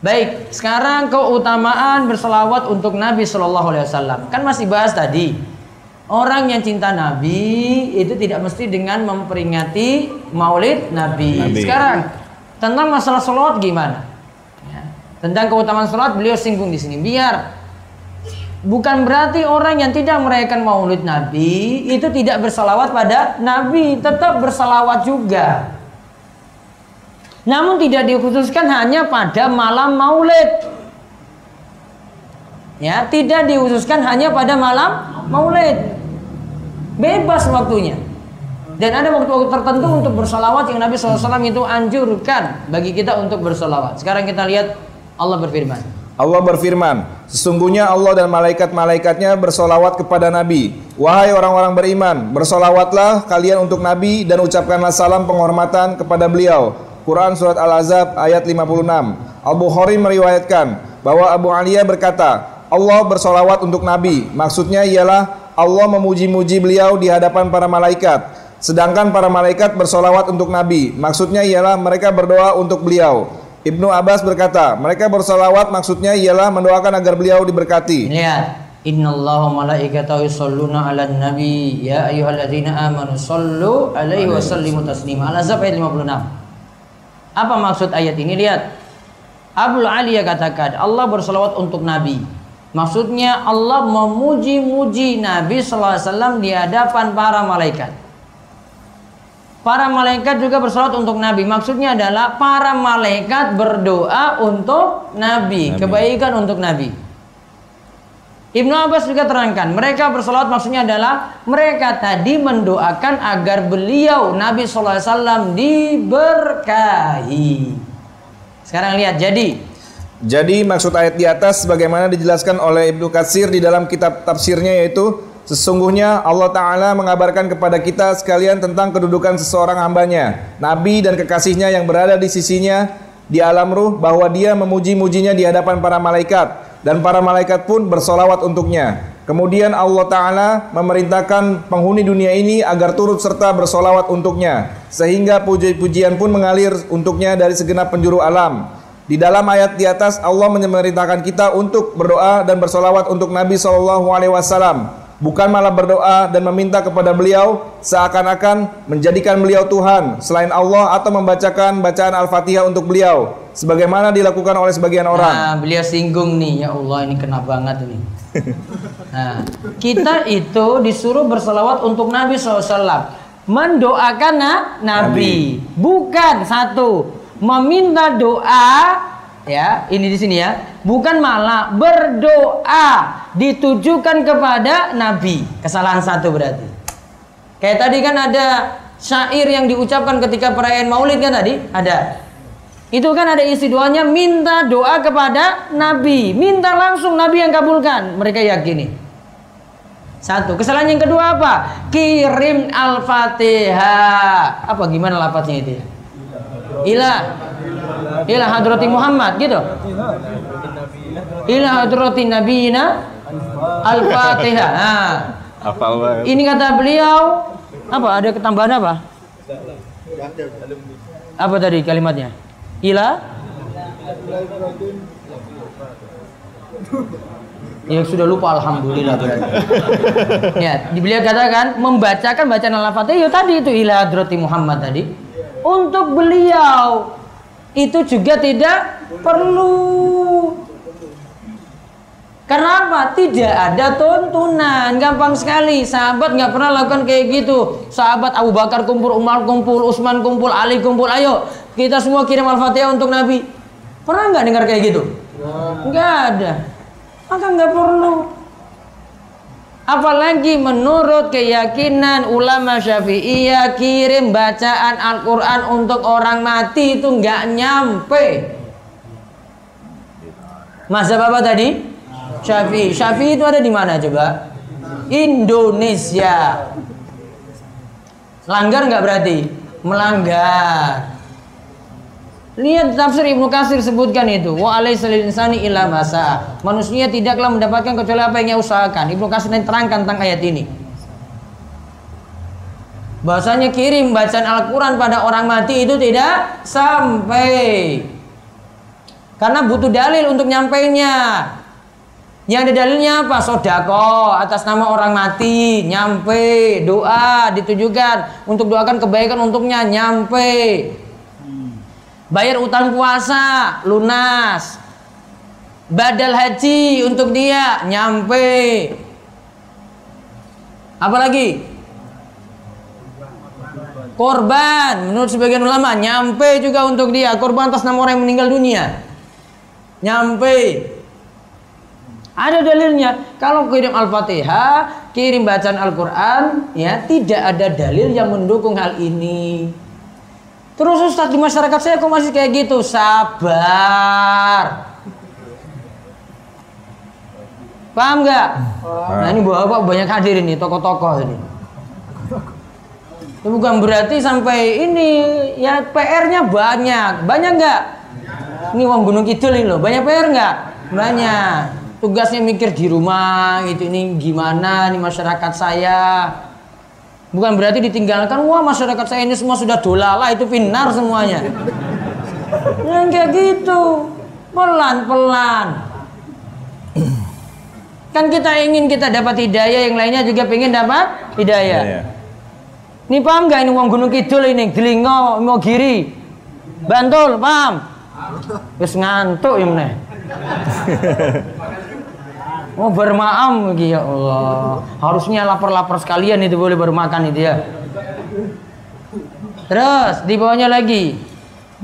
Baik, sekarang keutamaan berselawat untuk Nabi Shallallahu Alaihi Wasallam. Kan masih bahas tadi. Orang yang cinta Nabi itu tidak mesti dengan memperingati Maulid Nabi. Nabi. Sekarang tentang masalah selawat gimana? Ya. Tentang keutamaan selawat beliau singgung di sini. Biar bukan berarti orang yang tidak merayakan Maulid Nabi itu tidak berselawat pada Nabi, tetap berselawat juga. Namun tidak dikhususkan hanya pada malam maulid. Ya, tidak dikhususkan hanya pada malam maulid. Bebas waktunya. Dan ada waktu-waktu tertentu untuk bersolawat yang Nabi SAW itu anjurkan bagi kita untuk bersolawat. Sekarang kita lihat Allah berfirman. Allah berfirman, sesungguhnya Allah dan malaikat-malaikatnya bersolawat kepada Nabi. Wahai orang-orang beriman, bersolawatlah kalian untuk Nabi dan ucapkanlah salam penghormatan kepada beliau. Quran Surat Al-Azab ayat 56 Al-Bukhari meriwayatkan bahwa Abu Aliyah berkata Allah bersolawat untuk Nabi. Maksudnya ialah Allah memuji-muji beliau di hadapan para malaikat. Sedangkan para malaikat bersolawat untuk Nabi. Maksudnya ialah mereka berdoa untuk beliau. Ibnu Abbas berkata Mereka bersolawat maksudnya ialah mendoakan agar beliau diberkati. Lihat Innallaha malaikatahu yusholluna 'alan nabi. Ya ayyuhalladzina amanu sallu alaihi wa sallimu taslima. Al-Azab ayat 56. Apa maksud ayat ini? Lihat. Abdul Aliyah katakan Allah bersalawat untuk Nabi. Maksudnya Allah memuji-muji Nabi Sallallahu Alaihi Wasallam di hadapan para malaikat. Para malaikat juga bersalawat untuk Nabi. Maksudnya adalah para malaikat berdoa untuk Nabi, Nabi. kebaikan untuk Nabi. Ibnu Abbas juga terangkan, mereka bersolawat maksudnya adalah mereka tadi mendoakan agar beliau Nabi SAW diberkahi. Sekarang lihat, jadi Jadi maksud ayat di atas sebagaimana dijelaskan oleh Ibnu Katsir di dalam kitab tafsirnya yaitu sesungguhnya Allah Ta'ala mengabarkan kepada kita sekalian tentang kedudukan seseorang hambanya, Nabi dan kekasihnya yang berada di sisinya di alam ruh bahwa dia memuji-mujinya di hadapan para malaikat dan para malaikat pun bersolawat untuknya. Kemudian Allah Ta'ala memerintahkan penghuni dunia ini agar turut serta bersolawat untuknya. Sehingga puji-pujian pun mengalir untuknya dari segenap penjuru alam. Di dalam ayat di atas Allah memerintahkan kita untuk berdoa dan bersolawat untuk Nabi Shallallahu Alaihi Wasallam, bukan malah berdoa dan meminta kepada beliau seakan-akan menjadikan beliau Tuhan selain Allah atau membacakan bacaan Al-Fatihah untuk beliau, sebagaimana dilakukan oleh sebagian orang. Nah, beliau singgung nih, ya Allah ini kena banget ini. Nah, kita itu disuruh berselawat untuk Nabi SAW, mendoakan na- Nabi. bukan satu meminta doa ya ini di sini ya, bukan malah berdoa ditujukan kepada Nabi. Kesalahan satu berarti. Kayak tadi kan ada syair yang diucapkan ketika perayaan Maulid kan tadi ada. Itu kan ada isi doanya minta doa kepada Nabi, minta langsung Nabi yang kabulkan. Mereka yakini. Satu, kesalahan yang kedua apa? Kirim Al-Fatihah. Apa gimana lafaznya itu ya? Ila Ila hadrati Muhammad gitu. Ila hadrati nabiyina Al-Fatihah. Nah, ini kata beliau apa? Ada ketambahan apa? Apa tadi kalimatnya? Ila Ya sudah lupa alhamdulillah berarti. ya, beliau katakan membacakan bacaan Al-Fatihah ya tadi itu ila hadrati Muhammad tadi. Untuk beliau itu juga tidak perlu Kenapa? Tidak ada tuntunan, gampang sekali. Sahabat nggak pernah lakukan kayak gitu. Sahabat Abu Bakar kumpul, Umar kumpul, Utsman kumpul, Ali kumpul. Ayo, kita semua kirim Al-Fatihah untuk Nabi. Pernah nggak dengar kayak gitu? Nggak ada. Maka nggak perlu. Apalagi menurut keyakinan ulama Syafi'iyah kirim bacaan Al-Quran untuk orang mati itu nggak nyampe. Mazhab apa tadi? Syafi'i. Syafi'i itu ada di mana coba? Indonesia. Langgar nggak berarti? Melanggar. Lihat tafsir Ibnu Katsir sebutkan itu. Wa alaisal insani illa masa. Manusia tidaklah mendapatkan kecuali apa yang ia usahakan. Ibnu Katsir terangkan tentang ayat ini. Bahasanya kirim bacaan Al-Quran pada orang mati itu tidak sampai. Karena butuh dalil untuk nyampainya. Yang ada dalilnya apa? Sodako atas nama orang mati, nyampe, doa ditujukan untuk doakan kebaikan untuknya, nyampe. Bayar utang puasa, lunas. Badal haji untuk dia, nyampe. Apalagi? Korban, menurut sebagian ulama, nyampe juga untuk dia. Korban atas nama orang yang meninggal dunia. Nyampe. Ada dalilnya. Kalau kirim Al-Fatihah, kirim bacaan Al-Quran, ya tidak ada dalil yang mendukung hal ini. Terus Ustadz di masyarakat saya kok masih kayak gitu? Sabar. Paham nggak? Nah ini bapak banyak hadir ini tokoh-tokoh ini. Itu bukan berarti sampai ini ya PR-nya banyak, banyak nggak? Ini uang Gunung Kidul ini loh, banyak PR nggak? Banyak. Tugasnya mikir di rumah gitu ini gimana nih masyarakat saya. Bukan berarti ditinggalkan, wah masyarakat saya ini semua sudah dolala itu finar semuanya. Yang kayak gitu, pelan-pelan. Kan kita ingin kita dapat hidayah, yang lainnya juga pengen dapat hidayah. Iya. Ini paham nggak ini uang Gunung Kidul ini, Delingo, mau giri, Bantul, paham? Wis ngantuk ya meneh. Oh bermaam lagi ya Allah. Harusnya lapar-lapar sekalian itu boleh bermakan itu ya. Terus di bawahnya lagi.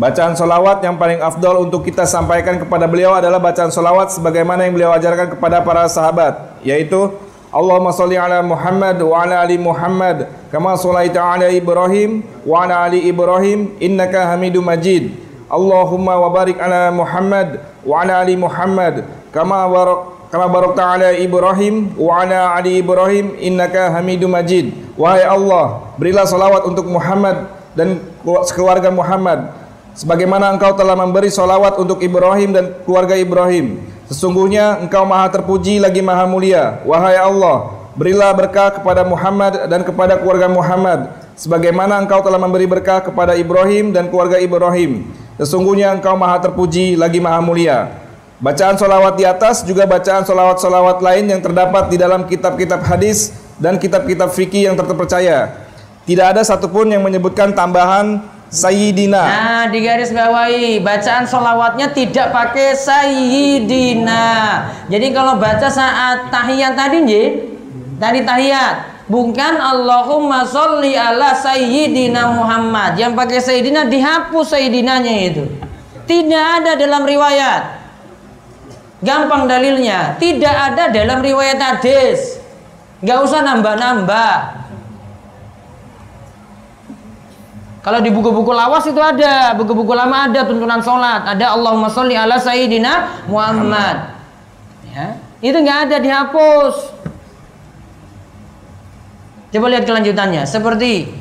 Bacaan solawat yang paling afdol untuk kita sampaikan kepada beliau adalah bacaan solawat sebagaimana yang beliau ajarkan kepada para sahabat, yaitu Allahumma salli ala Muhammad wa ala ali Muhammad kama sallaita ala Ibrahim wa ala ali Ibrahim innaka Hamidum Majid. Allahumma wa barik ala Muhammad wa ala ali Muhammad kama barak kama barakta ala Ibrahim wa ala ali Ibrahim innaka Hamidum Majid. Wahai Allah, berilah salawat untuk Muhammad dan keluarga Muhammad sebagaimana engkau telah memberi salawat untuk Ibrahim dan keluarga Ibrahim. Sesungguhnya engkau maha terpuji lagi maha mulia. Wahai Allah, berilah berkah kepada Muhammad dan kepada keluarga Muhammad sebagaimana engkau telah memberi berkah kepada Ibrahim dan keluarga Ibrahim. Sesungguhnya engkau maha terpuji lagi maha mulia. Bacaan solawat di atas juga bacaan solawat-solawat lain yang terdapat di dalam kitab-kitab hadis dan kitab-kitab fikih yang terpercaya. Tidak ada satupun yang menyebutkan tambahan Sayyidina. Nah, di garis bawahi bacaan solawatnya tidak pakai Sayyidina. Jadi kalau baca saat tahiyat tadi, nggih, tadi tahiyat, bukan Allahumma sholli ala Sayyidina Muhammad. Yang pakai Sayyidina dihapus Sayyidinanya itu. Tidak ada dalam riwayat. Gampang dalilnya, tidak ada dalam riwayat hadis. Gak usah nambah-nambah. Kalau di buku-buku lawas itu ada, buku-buku lama ada tuntunan sholat, ada Allahumma sholli ala Sayyidina Muhammad. Ya, itu nggak ada dihapus. Coba lihat kelanjutannya, seperti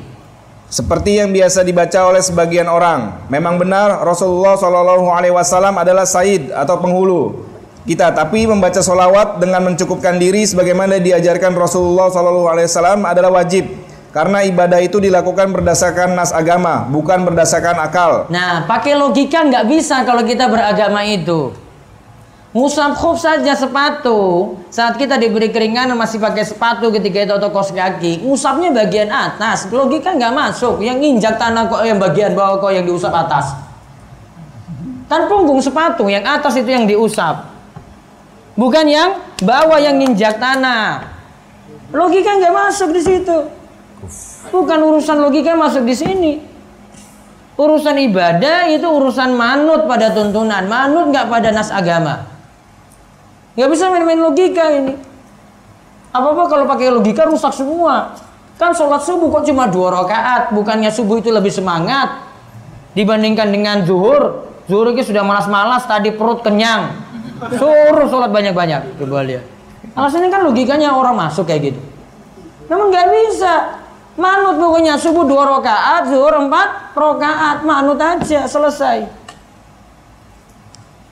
Seperti yang biasa dibaca oleh sebagian orang. Memang benar Rasulullah Shallallahu Alaihi Wasallam adalah Said atau penghulu kita, tapi membaca solawat dengan mencukupkan diri sebagaimana diajarkan Rasulullah Shallallahu Alaihi Wasallam adalah wajib. Karena ibadah itu dilakukan berdasarkan nas agama, bukan berdasarkan akal. Nah, pakai logika nggak bisa kalau kita beragama itu. Musab khuf saja sepatu. Saat kita diberi keringanan masih pakai sepatu ketika itu atau kos kaki. Musabnya bagian atas. Logika nggak masuk. Yang injak tanah kok yang bagian bawah kok yang diusap atas. Kan punggung sepatu, yang atas itu yang diusap. Bukan yang bawah yang injak tanah. Logika nggak masuk di situ. Bukan urusan logika masuk di sini. Urusan ibadah itu urusan manut pada tuntunan, manut nggak pada nas agama. Nggak bisa main-main logika ini. Apa-apa kalau pakai logika rusak semua. Kan sholat subuh kok cuma dua rakaat, bukannya subuh itu lebih semangat dibandingkan dengan zuhur. Zuhur itu sudah malas-malas, tadi perut kenyang. Suruh sholat banyak-banyak. Coba lihat. Alasannya kan logikanya orang masuk kayak gitu. Namun nggak bisa. Manut pokoknya subuh dua rakaat, zuhur empat rakaat, manut aja selesai.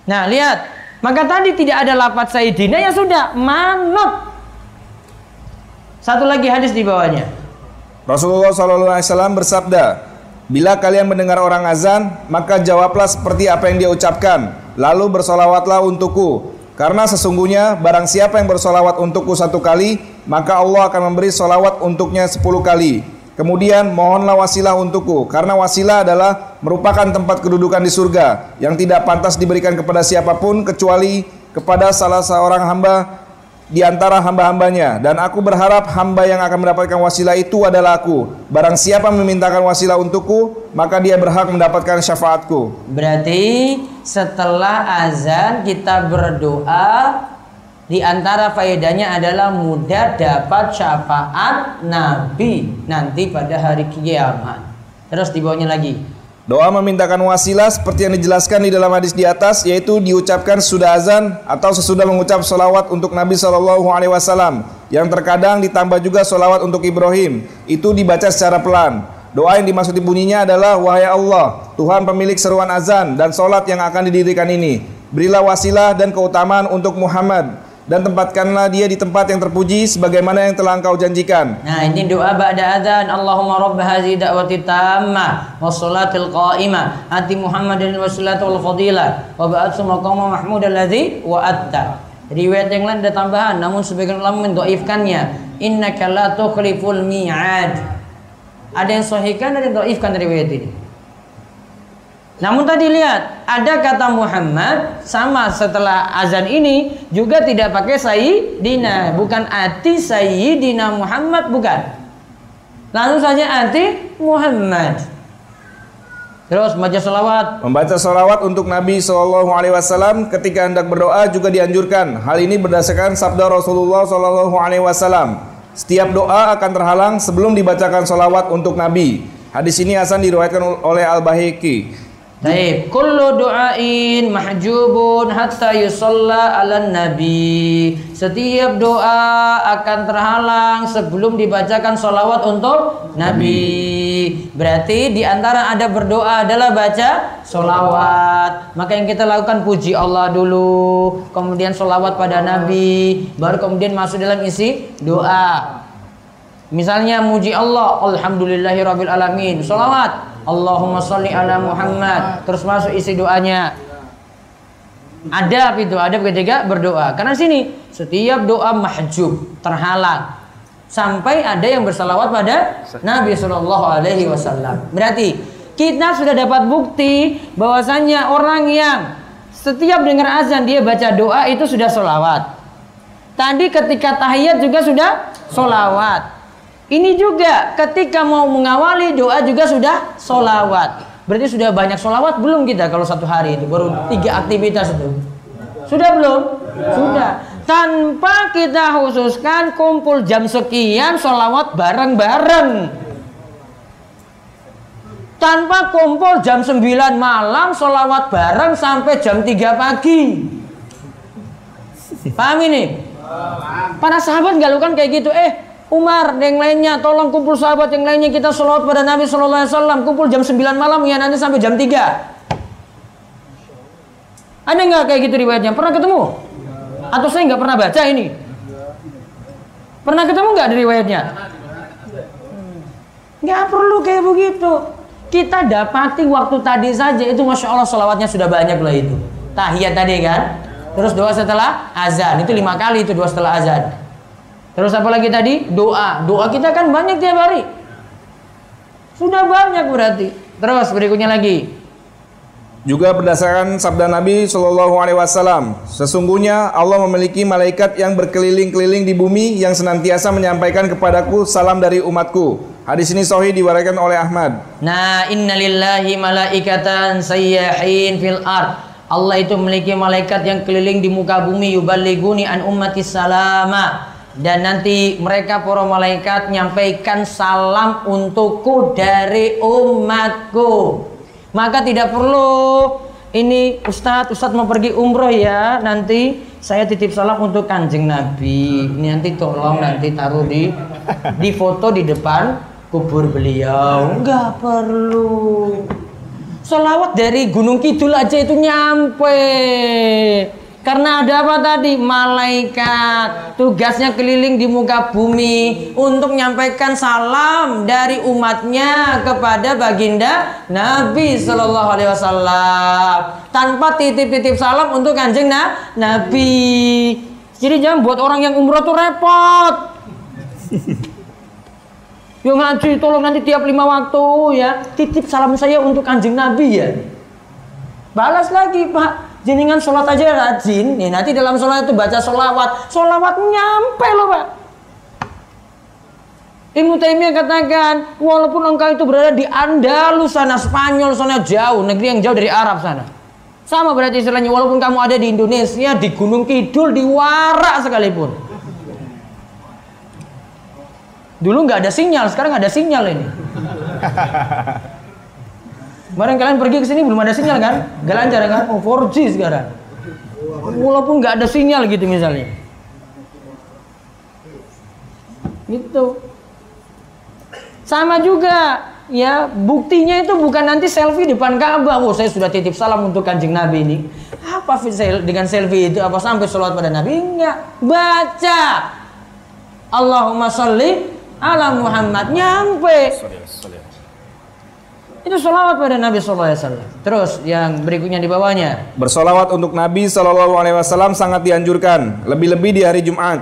Nah lihat, maka tadi tidak ada lapat Sayyidina ya sudah manut. Satu lagi hadis di bawahnya. Rasulullah SAW bersabda, Bila kalian mendengar orang azan, maka jawablah seperti apa yang dia ucapkan. Lalu bersolawatlah untukku. Karena sesungguhnya barang siapa yang bersolawat untukku satu kali, maka Allah akan memberi solawat untuknya sepuluh kali. Kemudian mohonlah wasilah untukku, karena wasilah adalah merupakan tempat kedudukan di surga yang tidak pantas diberikan kepada siapa pun kecuali kepada salah seorang hamba di antara hamba-hambanya dan aku berharap hamba yang akan mendapatkan wasilah itu adalah aku. Barang siapa memintakan wasilah untukku, maka dia berhak mendapatkan syafaatku. Berarti setelah azan kita berdoa di antara faedahnya adalah mudah dapat syafaat Nabi nanti pada hari kiamat. Terus di bawahnya lagi. Doa memintakan wasilah seperti yang dijelaskan di dalam hadis di atas yaitu diucapkan sudah azan atau sesudah mengucap solawat untuk Nabi Shallallahu Alaihi Wasallam yang terkadang ditambah juga solawat untuk Ibrahim itu dibaca secara pelan. Doa yang dimaksud bunyinya adalah wahai Allah Tuhan pemilik seruan azan dan solat yang akan didirikan ini berilah wasilah dan keutamaan untuk Muhammad dan tempatkanlah dia di tempat yang terpuji sebagaimana yang telah engkau janjikan. Nah, ini doa ba'da adzan. Allahumma rabb hadhihi da'wati tammah was salatil qa'imah ati Muhammadin wasilatul fadilah wa ba'atsu maqama mahmud alladzi wa'atta. Riwayat yang lain ada tambahan namun sebagian ulama mendhaifkannya. Innaka la tukhliful mi'ad. Ada yang sahihkan ada yang dhaifkan riwayat ini. Namun tadi lihat, ada kata Muhammad sama setelah azan ini juga tidak pakai Sayyidina, bukan ati Sayyidina Muhammad bukan. Langsung saja ati Muhammad. Terus baca salawat. Membaca salawat untuk Nabi Shallallahu Alaihi Wasallam ketika hendak berdoa juga dianjurkan. Hal ini berdasarkan sabda Rasulullah Shallallahu Alaihi Wasallam. Setiap doa akan terhalang sebelum dibacakan salawat untuk Nabi. Hadis ini Hasan diriwayatkan oleh Al Bahiki. Baik, kullu du'ain mahjubun hatta yusalla ala nabi. Setiap doa akan terhalang sebelum dibacakan solawat untuk nabi. Berarti di antara ada berdoa adalah baca solawat. Maka yang kita lakukan puji Allah dulu, kemudian solawat pada nabi, baru kemudian masuk dalam isi doa. Misalnya muji Allah, alhamdulillahirabbil alamin. Solawat Allahumma salli ala Muhammad. Terus masuk isi doanya. Adab itu, adab ketika berdoa. Karena sini setiap doa mahjub, terhalang. Sampai ada yang bersalawat pada Nabi Shallallahu Alaihi Wasallam. Berarti kita sudah dapat bukti bahwasanya orang yang setiap dengar azan dia baca doa itu sudah solawat. Tadi ketika tahiyat juga sudah solawat. Ini juga ketika mau mengawali doa juga sudah solawat. Berarti sudah banyak solawat belum kita kalau satu hari itu baru tiga aktivitas itu. Sudah belum? Sudah. Tanpa kita khususkan kumpul jam sekian solawat bareng-bareng. Tanpa kumpul jam 9 malam solawat bareng sampai jam 3 pagi. Paham ini? Para sahabat nggak lakukan kayak gitu. Eh, Umar yang lainnya tolong kumpul sahabat yang lainnya kita sholawat pada Nabi Shallallahu Alaihi Wasallam. Kumpul jam 9 malam ya nanti sampai jam 3 ada nggak kayak gitu riwayatnya? Pernah ketemu? Atau saya nggak pernah baca ini? Pernah ketemu nggak di riwayatnya? Nggak perlu kayak begitu. Kita dapati waktu tadi saja itu masya Allah sholawatnya sudah banyak lah itu. Tahiyat tadi kan? Terus doa setelah azan itu lima kali itu doa setelah azan Terus apa lagi tadi? Doa. Doa kita kan banyak tiap hari. Sudah banyak berarti. Terus berikutnya lagi. Juga berdasarkan sabda Nabi Shallallahu Alaihi Wasallam, sesungguhnya Allah memiliki malaikat yang berkeliling-keliling di bumi yang senantiasa menyampaikan kepadaku salam dari umatku. Hadis ini sahih diwariskan oleh Ahmad. Nah, innalillahi malaikatan sayyahin fil ard. Allah itu memiliki malaikat yang keliling di muka bumi yuballiguni an ummati salama dan nanti mereka para malaikat nyampaikan salam untukku dari umatku. Maka tidak perlu ini Ustadz Ustadz mau pergi umroh ya. Nanti saya titip salam untuk kanjeng Nabi. Ini nanti tolong nanti taruh di di foto di depan kubur beliau. Nggak perlu. Salawat dari Gunung Kidul aja itu nyampe Karena ada apa tadi? Malaikat tugasnya keliling di muka bumi untuk menyampaikan salam dari umatnya kepada baginda Nabi Shallallahu Alaihi Wasallam tanpa titip-titip salam untuk kanjeng nah, Nabi. Jadi jangan buat orang yang umroh tuh repot. Yo ngaji tolong nanti tiap lima waktu ya titip salam saya untuk kanjeng Nabi ya. Balas lagi Pak jenengan sholat aja rajin. Nih nanti dalam sholat itu baca sholawat. Sholawat nyampe loh pak. Ibnu Taimiyah katakan walaupun engkau itu berada di Andalus sana Spanyol sana jauh. Negeri yang jauh dari Arab sana. Sama berarti istilahnya walaupun kamu ada di Indonesia di Gunung Kidul di Warak sekalipun. Dulu nggak ada sinyal sekarang ada sinyal ini Kemarin kalian pergi ke sini belum ada sinyal kan? Gak lancar kan? Oh 4G sekarang. Walaupun nggak ada sinyal gitu misalnya. Gitu. Sama juga ya buktinya itu bukan nanti selfie depan Ka'bah. Oh saya sudah titip salam untuk kanjeng Nabi ini. Apa dengan selfie itu? Apa sampai sholat pada Nabi? Enggak. Baca. Allahumma salli ala Muhammad nyampe. Itu solawat pada Nabi Sallallahu Alaihi Wasallam. Terus yang berikutnya di bawahnya. Bersolawat untuk Nabi Sallallahu Alaihi Wasallam sangat dianjurkan, lebih-lebih di hari Jumat.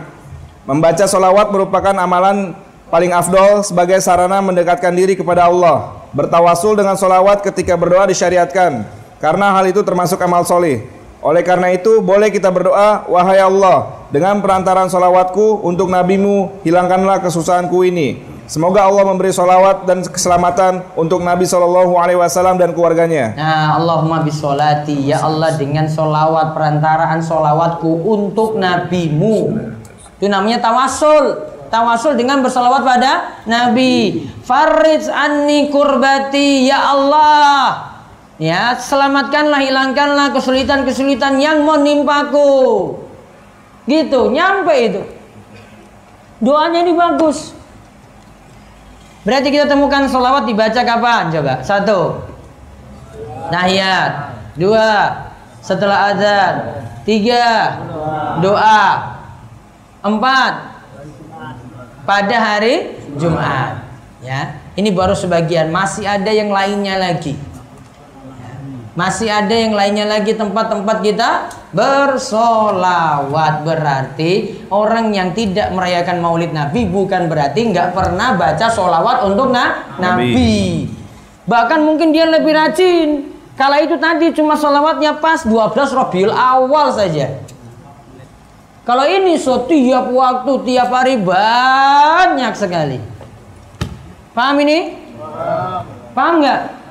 Membaca solawat merupakan amalan paling afdol sebagai sarana mendekatkan diri kepada Allah. Bertawasul dengan solawat ketika berdoa disyariatkan, karena hal itu termasuk amal soleh. Oleh karena itu, boleh kita berdoa, wahai Allah, dengan perantaran solawatku untuk nabimu, hilangkanlah kesusahanku ini. Semoga Allah memberi solawat dan keselamatan untuk Nabi Shallallahu Alaihi Wasallam dan keluarganya. Nah, Allahumma bisolati ya Allah dengan solawat perantaraan solawatku untuk nabimu. Itu namanya tawasul. Tawasul dengan bersolawat pada Nabi. Farid anni kurbati ya Allah. Ya, selamatkanlah, hilangkanlah kesulitan-kesulitan yang menimpaku. Gitu, nyampe itu. Doanya ini bagus. Berarti kita temukan sholawat dibaca kapan? Coba. Satu. Nahiyat. Dua. Setelah azan. Tiga. Doa. Empat. Pada hari Jumat. Ya. Ini baru sebagian. Masih ada yang lainnya lagi. Masih ada yang lainnya lagi tempat-tempat kita bersolawat berarti orang yang tidak merayakan maulid Nabi bukan berarti nggak pernah baca solawat untuk na Nabi. Nabi. Bahkan mungkin dia lebih rajin. Kala itu tadi cuma solawatnya pas 12 Rabiul awal saja. Kalau ini setiap waktu, tiap hari banyak sekali. Paham ini? Paham nggak?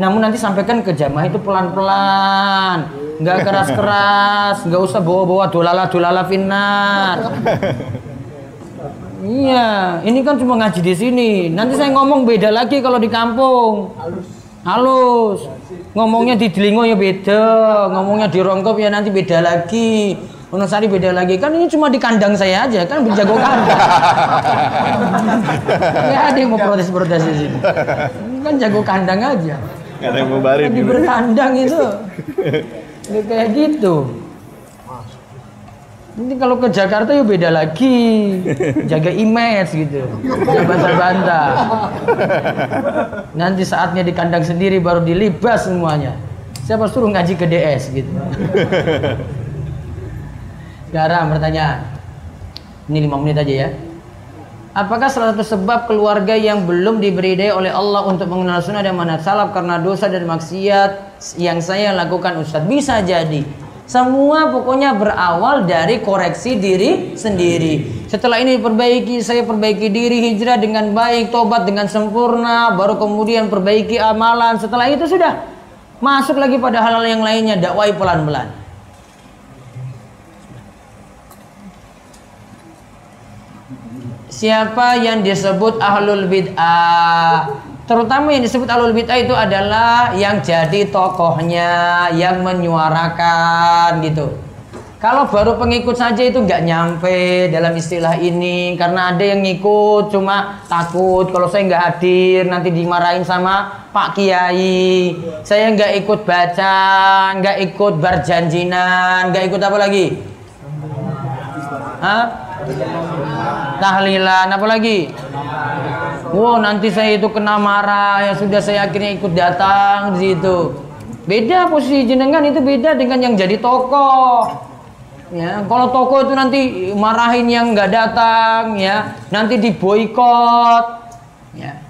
Namun nanti sampaikan ke jamaah itu pelan-pelan, nggak keras-keras, nggak usah bawa-bawa dolala-dolala finar. iya, ini kan cuma ngaji di sini. Nanti saya ngomong beda lagi kalau di kampung. Halus. Ngomongnya di Delingo ya beda, ngomongnya di Rongkop ya nanti beda lagi. Wonosari beda lagi kan ini cuma di kandang saya aja kan berjago kandang. ya ada yang mau protes-protes di sini. Kan jago kandang aja. Gak ada yang mau barin. Di berkandang itu. Ini kayak gitu. Ini kalau ke Jakarta ya beda lagi. Jaga image gitu. Jangan bantah-bantah. Nanti saatnya di kandang sendiri baru dilibas semuanya. Siapa suruh ngaji ke DS gitu. Sekarang pertanyaan. Ini lima menit aja ya. Apakah salah satu sebab keluarga yang belum diberi daya oleh Allah untuk mengenal sunnah dan manhaj salaf karena dosa dan maksiat yang saya lakukan Ustaz? Bisa jadi. Semua pokoknya berawal dari koreksi diri sendiri. Setelah ini perbaiki, saya perbaiki diri, hijrah dengan baik, tobat dengan sempurna, baru kemudian perbaiki amalan. Setelah itu sudah masuk lagi pada hal-hal yang lainnya, dakwai pelan-pelan. Siapa yang disebut ahlul bid'ah terutama yang disebut ahlul bid'ah itu adalah yang jadi tokohnya yang menyuarakan gitu Kalau baru pengikut saja itu nggak nyampe dalam istilah ini karena ada yang ngikut cuma takut kalau saya nggak hadir nanti dimarahin sama Pak Kiai. Saya nggak ikut baca, nggak ikut berjanjinan, nggak ikut apa lagi? Hah? Tahlilan apa lagi? Wow nanti saya itu kena marah ya sudah saya akhirnya ikut datang di situ. Beda posisi jenengan itu beda dengan yang jadi tokoh. Ya, kalau toko itu nanti marahin yang nggak datang, ya, nanti diboikot, ya.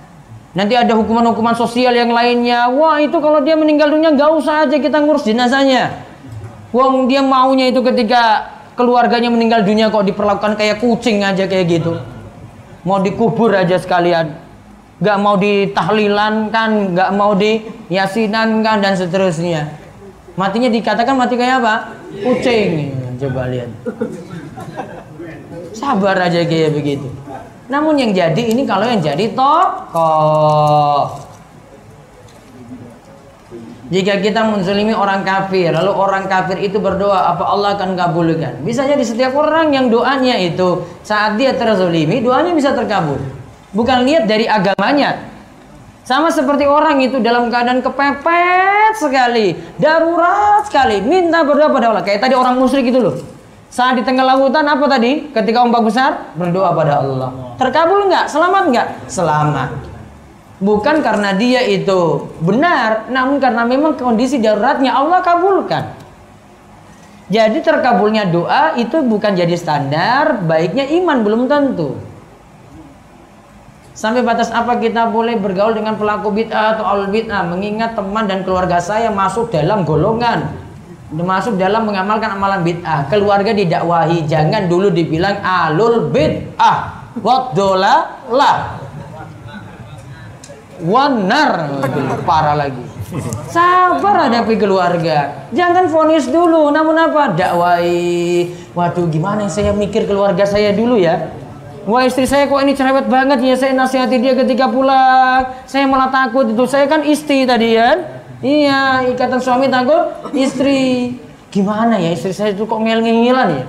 Nanti ada hukuman-hukuman sosial yang lainnya. Wah itu kalau dia meninggal dunia nggak usah aja kita ngurus jenazahnya. Wong dia maunya itu ketika keluarganya meninggal dunia kok diperlakukan kayak kucing aja kayak gitu. Mau dikubur aja sekalian. Nggak mau ditahlilan kan, nggak mau diyasinan kan dan seterusnya. Matinya dikatakan mati kayak apa? Kucing coba lihat sabar aja kayak begitu namun yang jadi ini kalau yang jadi tokoh jika kita menzalimi orang kafir lalu orang kafir itu berdoa apa Allah akan kabulkan bisa jadi setiap orang yang doanya itu saat dia terzalimi doanya bisa terkabul bukan lihat dari agamanya sama seperti orang itu dalam keadaan kepepet sekali, darurat sekali, minta berdoa pada Allah. Kayak tadi orang musyrik itu loh. Saat di tengah lautan apa tadi? Ketika ombak besar berdoa pada Allah. Terkabul nggak? Selamat nggak? Selamat. Bukan karena dia itu benar, namun karena memang kondisi daruratnya Allah kabulkan. Jadi terkabulnya doa itu bukan jadi standar, baiknya iman belum tentu. Sampai batas apa kita boleh bergaul dengan pelaku bid'ah atau al bid'ah mengingat teman dan keluarga saya masuk dalam golongan masuk dalam mengamalkan amalan bid'ah. Keluarga didakwahi, jangan dulu dibilang alul bid'ah. Wadola lah. Wanar parah lagi. Sabar hadapi keluarga. Jangan fonis dulu. Namun apa? Dakwai. Waduh, gimana saya mikir keluarga saya dulu ya? Wah istri saya kok ini cerewet banget ya saya nasihati dia ketika pulang. Saya malah takut itu. Saya kan istri tadi kan. Iya ikatan suami takut istri. Gimana ya istri saya itu kok ngel-ngelan ya?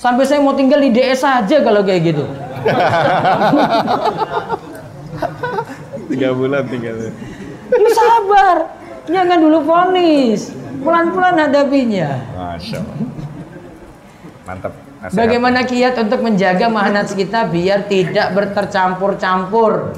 Sampai saya mau tinggal di DS saja kalau kayak gitu. Tiga bulan tinggal. Lu sabar. Jangan dulu fonis. Pelan-pelan hadapinya. Masya Allah. Mantap. Nasihat. Bagaimana kiat untuk menjaga mahanat kita biar tidak bertercampur-campur?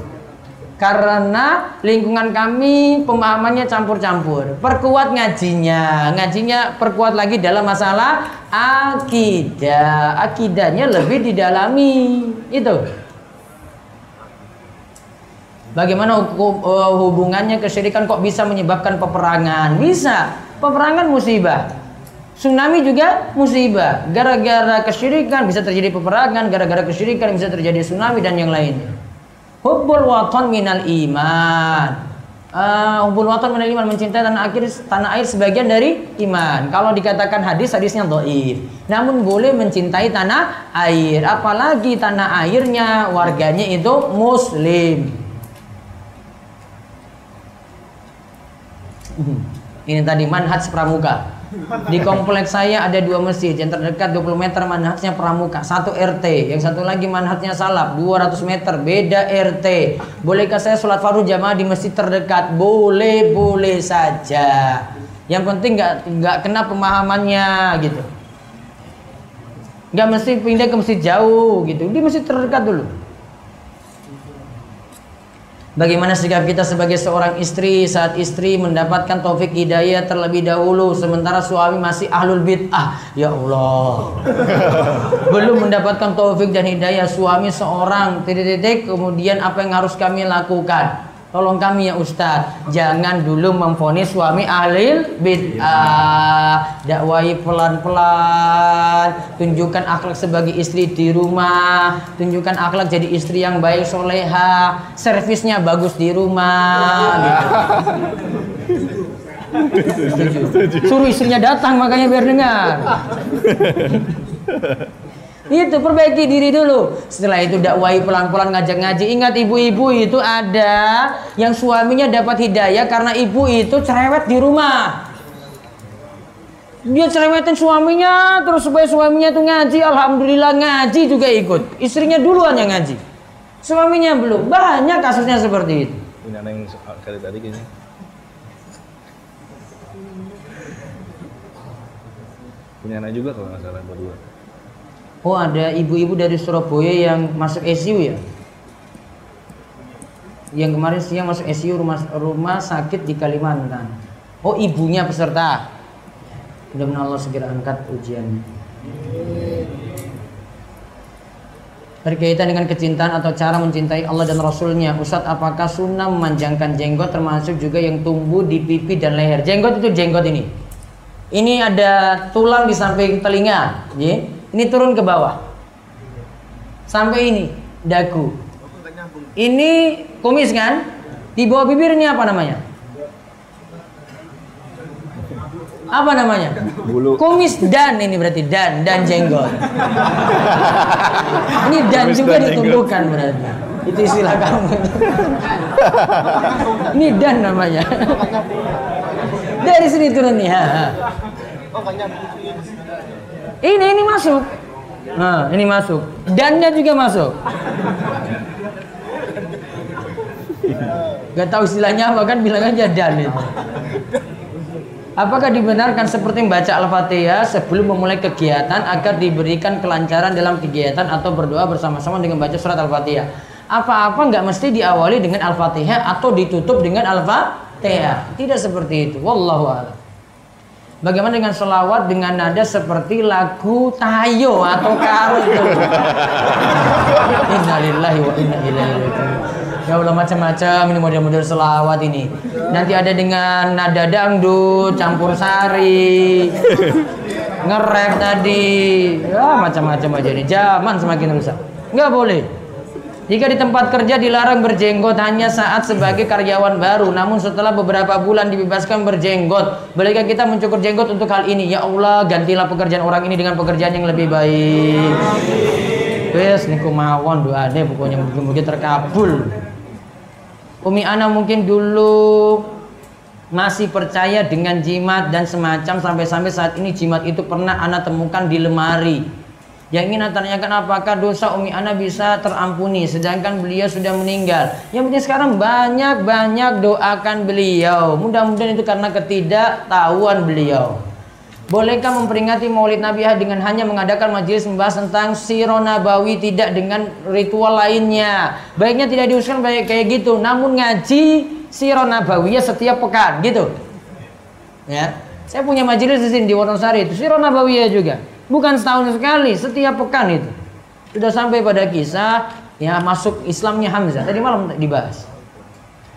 Karena lingkungan kami pemahamannya campur-campur. Perkuat ngajinya, ngajinya perkuat lagi dalam masalah akidah. Akidahnya lebih didalami. Itu. Bagaimana uh, hubungannya kesyirikan kok bisa menyebabkan peperangan? Bisa. Peperangan musibah. Tsunami juga musibah. Gara-gara kesyirikan bisa terjadi peperangan, gara-gara kesyirikan bisa terjadi tsunami dan yang lainnya. Hubbul watan minal iman. Uh, hubbul watan minal iman mencintai tanah air tanah air sebagian dari iman. Kalau dikatakan hadis hadisnya dhaif. Namun boleh mencintai tanah air, apalagi tanah airnya warganya itu muslim. Ini tadi manhaj pramuka. Di kompleks saya ada dua masjid yang terdekat 20 meter manhatnya pramuka, satu RT, yang satu lagi manhatnya salap 200 meter, beda RT. Bolehkah saya sholat fardu jamaah di masjid terdekat? Boleh, boleh saja. Yang penting nggak nggak kena pemahamannya gitu. Nggak mesti pindah ke masjid jauh gitu, di masjid terdekat dulu. Bagaimana sikap kita sebagai seorang istri saat istri mendapatkan taufik hidayah terlebih dahulu sementara suami masih ahlul bid'ah. Ya Allah. Belum mendapatkan taufik dan hidayah suami seorang titik-titik kemudian apa yang harus kami lakukan? Tolong kami ya Ustadz, jangan dulu memfonis suami ahli bid'ah. Dakwai pelan-pelan, tunjukkan akhlak sebagai istri di rumah, tunjukkan akhlak jadi istri yang baik soleha, servisnya bagus di rumah. Gitu. Suruh istrinya datang makanya biar dengar. Itu perbaiki diri dulu. Setelah itu dakwai pelan-pelan ngajak ngaji. Ingat ibu-ibu itu ada yang suaminya dapat hidayah karena ibu itu cerewet di rumah. Dia cerewetin suaminya terus supaya suaminya tuh ngaji. Alhamdulillah ngaji juga ikut. Istrinya duluan yang ngaji. Suaminya belum. Banyak kasusnya seperti itu. Ini yang kali tadi kayaknya. Punya anak juga kalau nggak salah berdua. Oh ada ibu-ibu dari Surabaya yang masuk ICU ya? Yang kemarin siang masuk ICU rumah rumah sakit di Kalimantan. Oh ibunya peserta. Mudah-mudahan Allah segera angkat ujian. Berkaitan dengan kecintaan atau cara mencintai Allah dan Rasulnya Ustadz apakah sunnah memanjangkan jenggot termasuk juga yang tumbuh di pipi dan leher Jenggot itu jenggot ini Ini ada tulang di samping telinga ya. Ini turun ke bawah Sampai ini Dagu Ini kumis kan Di bawah bibir ini apa namanya apa namanya? Bulu. Kumis dan ini berarti dan dan jenggot. ini dan Kumis juga dan ditumbuhkan berarti. Itu istilah kamu. ini dan namanya. Dari sini turun nih. Ha, ha. Ini ini masuk. Nah, ini masuk. Dannya juga masuk. Gak tahu istilahnya apa kan bilang aja dan itu. Apakah dibenarkan seperti membaca Al-Fatihah sebelum memulai kegiatan agar diberikan kelancaran dalam kegiatan atau berdoa bersama-sama dengan baca surat Al-Fatihah? Apa-apa nggak mesti diawali dengan Al-Fatihah atau ditutup dengan Al-Fatihah. Tidak seperti itu. Wallahu a'lam. Bagaimana dengan selawat dengan nada seperti lagu tayo atau karo itu? Innalillahi wa inna ilaihi raji'un. Ya Allah macam-macam ini model-model selawat ini. Nanti ada dengan nada dangdut, campur sari, ngerek tadi, ya macam-macam aja ini. Zaman semakin rusak. Nggak boleh. Jika di tempat kerja dilarang berjenggot hanya saat sebagai karyawan baru, namun setelah beberapa bulan dibebaskan berjenggot, bolehkah kita mencukur jenggot untuk hal ini? Ya Allah, gantilah pekerjaan orang ini dengan pekerjaan yang lebih baik. Wes niku mawon doane pokoknya mungkin-mungkin terkabul. Umi Ana mungkin dulu masih percaya dengan jimat dan semacam sampai-sampai saat ini jimat itu pernah Ana temukan di lemari. Yang ingin tanyakan apakah dosa Umi Ana bisa terampuni sedangkan beliau sudah meninggal. Yang penting sekarang banyak-banyak doakan beliau. Mudah-mudahan itu karena ketidaktahuan beliau. Bolehkah memperingati Maulid Nabi dengan hanya mengadakan majelis membahas tentang sirah nabawi tidak dengan ritual lainnya? Baiknya tidak diusulkan baik kayak gitu, namun ngaji sirah nabawiyah setiap pekan gitu. Ya. Saya punya majelis di sini di Wonosari itu sirah nabawiyah juga. Bukan setahun sekali, setiap pekan itu. Sudah sampai pada kisah ya masuk Islamnya Hamzah. Tadi malam dibahas.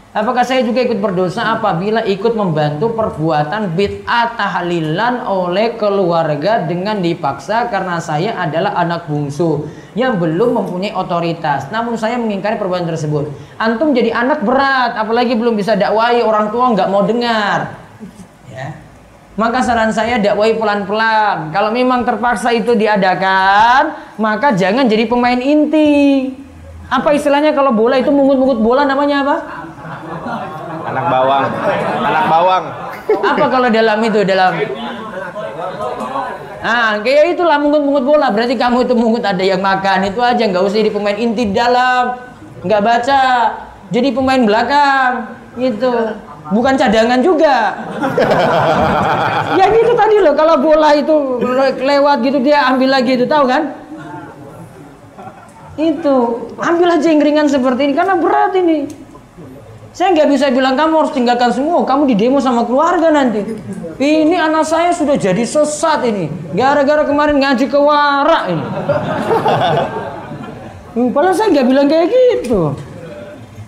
Apakah saya juga ikut berdosa apabila ikut membantu perbuatan bid'ah tahlilan oleh keluarga dengan dipaksa karena saya adalah anak bungsu yang belum mempunyai otoritas. Namun saya mengingkari perbuatan tersebut. Antum jadi anak berat, apalagi belum bisa dakwai orang tua nggak mau dengar. Ya. Maka saran saya dakwai pelan-pelan. Kalau memang terpaksa itu diadakan, maka jangan jadi pemain inti. Apa istilahnya kalau bola itu mungut-mungut bola namanya apa? Anak bawang. Anak bawang. Apa kalau dalam itu dalam Ah, kayak itulah mungut-mungut bola. Berarti kamu itu mungut ada yang makan itu aja, nggak usah jadi pemain inti dalam, nggak baca, jadi pemain belakang, gitu. Bukan cadangan juga. ya gitu tadi loh, kalau bola itu lewat gitu dia ambil lagi itu, tahu kan? Itu, ambil aja yang ringan seperti ini karena berat ini. Saya nggak bisa bilang kamu harus tinggalkan semua, kamu di demo sama keluarga nanti. Ini anak saya sudah jadi sesat ini, gara-gara kemarin ngaji ke warak ini. Hmm, Padahal saya nggak bilang kayak gitu.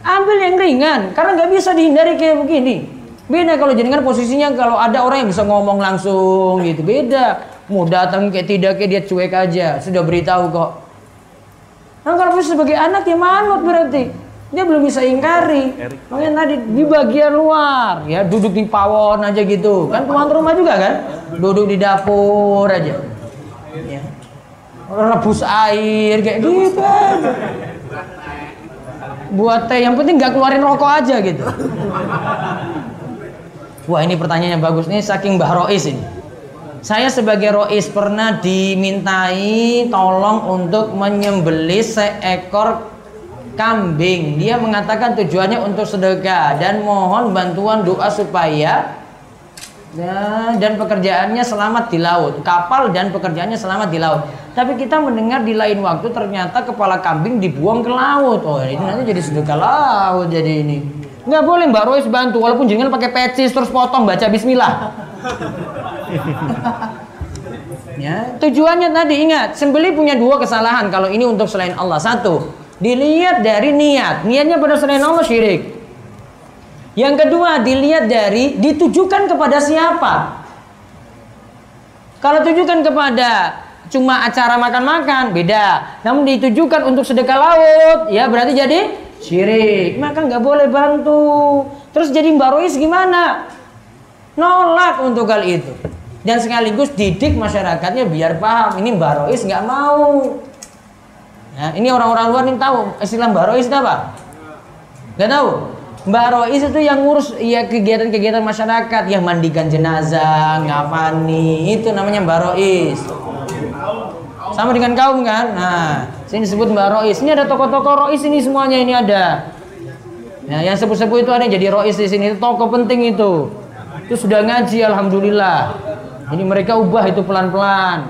Ambil yang ringan, karena nggak bisa dihindari kayak begini. Beda kalau jenengan posisinya kalau ada orang yang bisa ngomong langsung gitu, beda. Mau datang kayak tidak kayak dia cuek aja, sudah beritahu kok. Nah kalau sebagai anak ya manut berarti dia belum bisa ingkari. Makanya tadi di bagian luar ya duduk di pawon aja gitu. Kan tuan rumah juga kan? Duduk di dapur aja. Ya. Rebus air kayak gitu aja. Buat teh yang penting nggak keluarin rokok aja gitu. Wah ini pertanyaan yang bagus nih saking Mbah Rois ini. Saya sebagai rois pernah dimintai tolong untuk menyembelih seekor kambing. Dia mengatakan tujuannya untuk sedekah dan mohon bantuan doa supaya ya, dan pekerjaannya selamat di laut. Kapal dan pekerjaannya selamat di laut. Tapi kita mendengar di lain waktu ternyata kepala kambing dibuang ke laut. Oh ini nanti jadi sedekah laut jadi ini. Nggak boleh Mbak Rois bantu walaupun jangan pakai pecis terus potong baca bismillah. ya, tujuannya tadi ingat, sembeli punya dua kesalahan kalau ini untuk selain Allah. Satu, dilihat dari niat. Niatnya pada selain Allah syirik. Yang kedua, dilihat dari ditujukan kepada siapa. Kalau tujukan kepada cuma acara makan-makan, beda. Namun ditujukan untuk sedekah laut, ya berarti jadi syirik. Maka nggak boleh bantu. Terus jadi Mbak Rois gimana? Nolak untuk hal itu. Dan sekaligus didik masyarakatnya biar paham. Ini Mbak Rois nggak mau. Ya, ini orang-orang luar nih tahu istilah Mbak Rois apa? Gak tahu. Mbak Rois itu yang ngurus ya kegiatan-kegiatan masyarakat, yang mandikan jenazah, ngapani, itu namanya Mbak Rois. Sama dengan kaum kan? Nah, sini disebut Mbak Rois. Ini ada tokoh-tokoh Rois ini semuanya ini ada. Ya, yang sepuh-sepuh itu ada yang jadi Rois di sini. Itu tokoh penting itu. Itu sudah ngaji alhamdulillah. Ini mereka ubah itu pelan-pelan.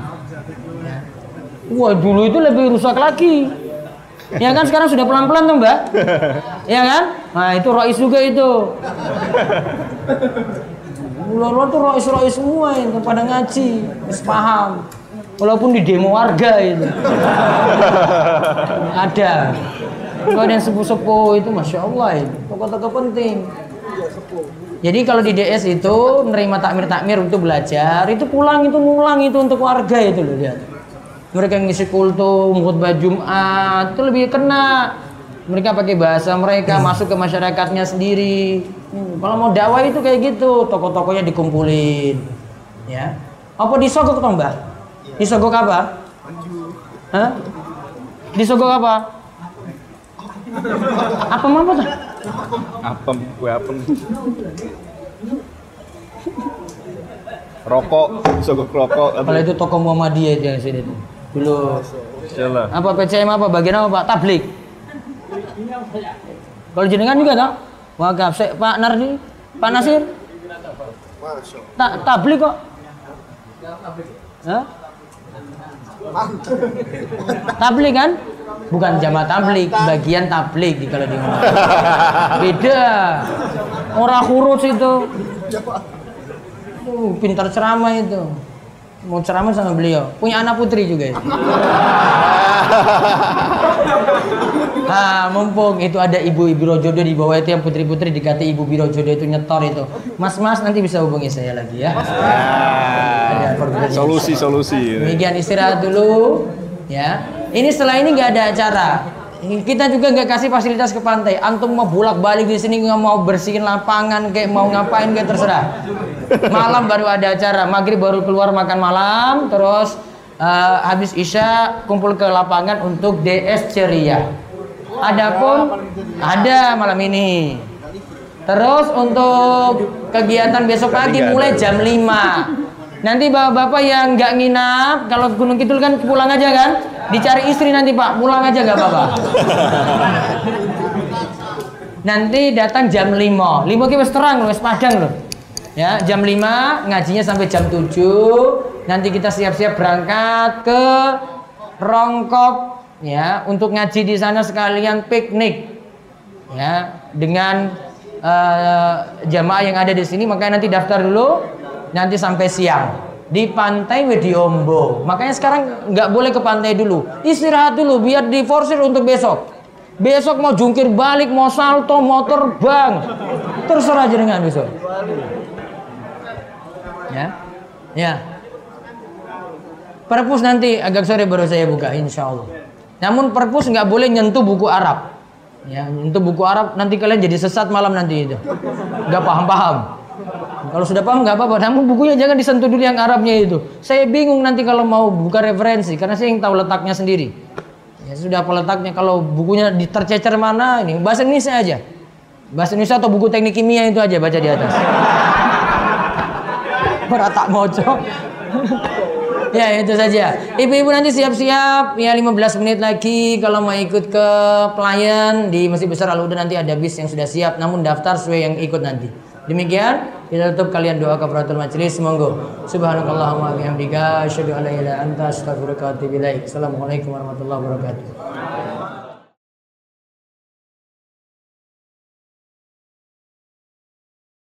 Wah, dulu itu lebih rusak lagi. Ya kan sekarang sudah pelan-pelan tuh mbak. Ya kan? Nah itu rois juga itu. Luar-luar tuh rois-rois semua itu pada ngaji Terus paham. Walaupun di demo warga itu. Ada. Kalau yang sepuh-sepuh itu Masya Allah itu. Tokoh-tokoh penting. Jadi kalau di DS itu menerima takmir-takmir untuk belajar, itu pulang itu ngulang itu untuk warga itu loh lihat mereka yang ngisi kultum, khutbah Jumat itu lebih kena. Mereka pakai bahasa mereka masuk ke masyarakatnya sendiri. Hmm, kalau mau dakwah itu kayak gitu, tokoh-tokohnya dikumpulin. Ya. Apa disogok toh, Mbak? Disogok apa? Hah? Disogok apa? Apa apa tuh? Apem, kue apem. Rokok, sogok rokok. Kalau itu tokoh Muhammadiyah itu yang sini tuh dulu Jalan. apa PCM apa? Bagian apa Pak? Tablik? Kalau jenengan juga tak wakaf Pak Nardi Pak Nasir? Tak tablik kok. Hah? tablik kan? Bukan jamaah tablik bagian tablik di kalau di beda. Orang kurus itu. Uh, pintar ceramah itu mau ceramah sama beliau. Punya anak putri juga ya. Nah, mumpung itu ada ibu ibu Rojodo di bawah itu yang putri-putri dikati ibu Biro Jodoh itu nyetor itu. Mas-mas nanti bisa hubungi saya lagi ya. Ada solusi solusi. Demikian istirahat dulu ya. Ini setelah ini nggak ada acara. Kita juga nggak kasih fasilitas ke pantai. Antum mau bolak balik di sini nggak mau bersihin lapangan kayak mau ngapain kayak terserah. Malam baru ada acara, maghrib baru keluar makan malam, terus uh, habis isya kumpul ke lapangan untuk DS ceria. Adapun ada malam ini. Terus untuk kegiatan besok pagi mulai jam 5 Nanti bapak-bapak yang nggak nginap, kalau Gunung Kidul kan pulang aja kan? Dicari istri nanti pak, pulang aja gak bapak? nanti datang jam 5 5 kita terang loh, padang loh. Ya, jam 5 ngajinya sampai jam 7. Nanti kita siap-siap berangkat ke Rongkop ya untuk ngaji di sana sekalian piknik. Ya, dengan uh, jamaah yang ada di sini makanya nanti daftar dulu nanti sampai siang di pantai Wediombo. Makanya sekarang nggak boleh ke pantai dulu, istirahat dulu biar diforsir untuk besok. Besok mau jungkir balik, mau salto, mau terbang, terserah dengan besok. Ya, ya. Perpus nanti agak sore baru saya buka, insya Allah. Namun perpus nggak boleh nyentuh buku Arab. Ya, nyentuh buku Arab nanti kalian jadi sesat malam nanti itu. Nggak paham-paham. Kalau sudah paham nggak apa-apa. Namun bukunya jangan disentuh dulu yang Arabnya itu. Saya bingung nanti kalau mau buka referensi karena saya yang tahu letaknya sendiri. Ya sudah apa letaknya kalau bukunya tercecer mana ini bahasa Indonesia aja. Bahasa Indonesia atau buku teknik kimia itu aja baca di atas. Beratak mojo. ya itu saja. Ibu-ibu nanti siap-siap ya 15 menit lagi kalau mau ikut ke pelayan di Masjid Besar Al Huda nanti ada bis yang sudah siap namun daftar sesuai yang ikut nanti. Demikian kita tutup kalian doa kafaratul majelis monggo. Subhanakallahumma wa bihamdika asyhadu an la ilaha anta astaghfiruka wa atubu ilaik. Assalamualaikum warahmatullahi wabarakatuh.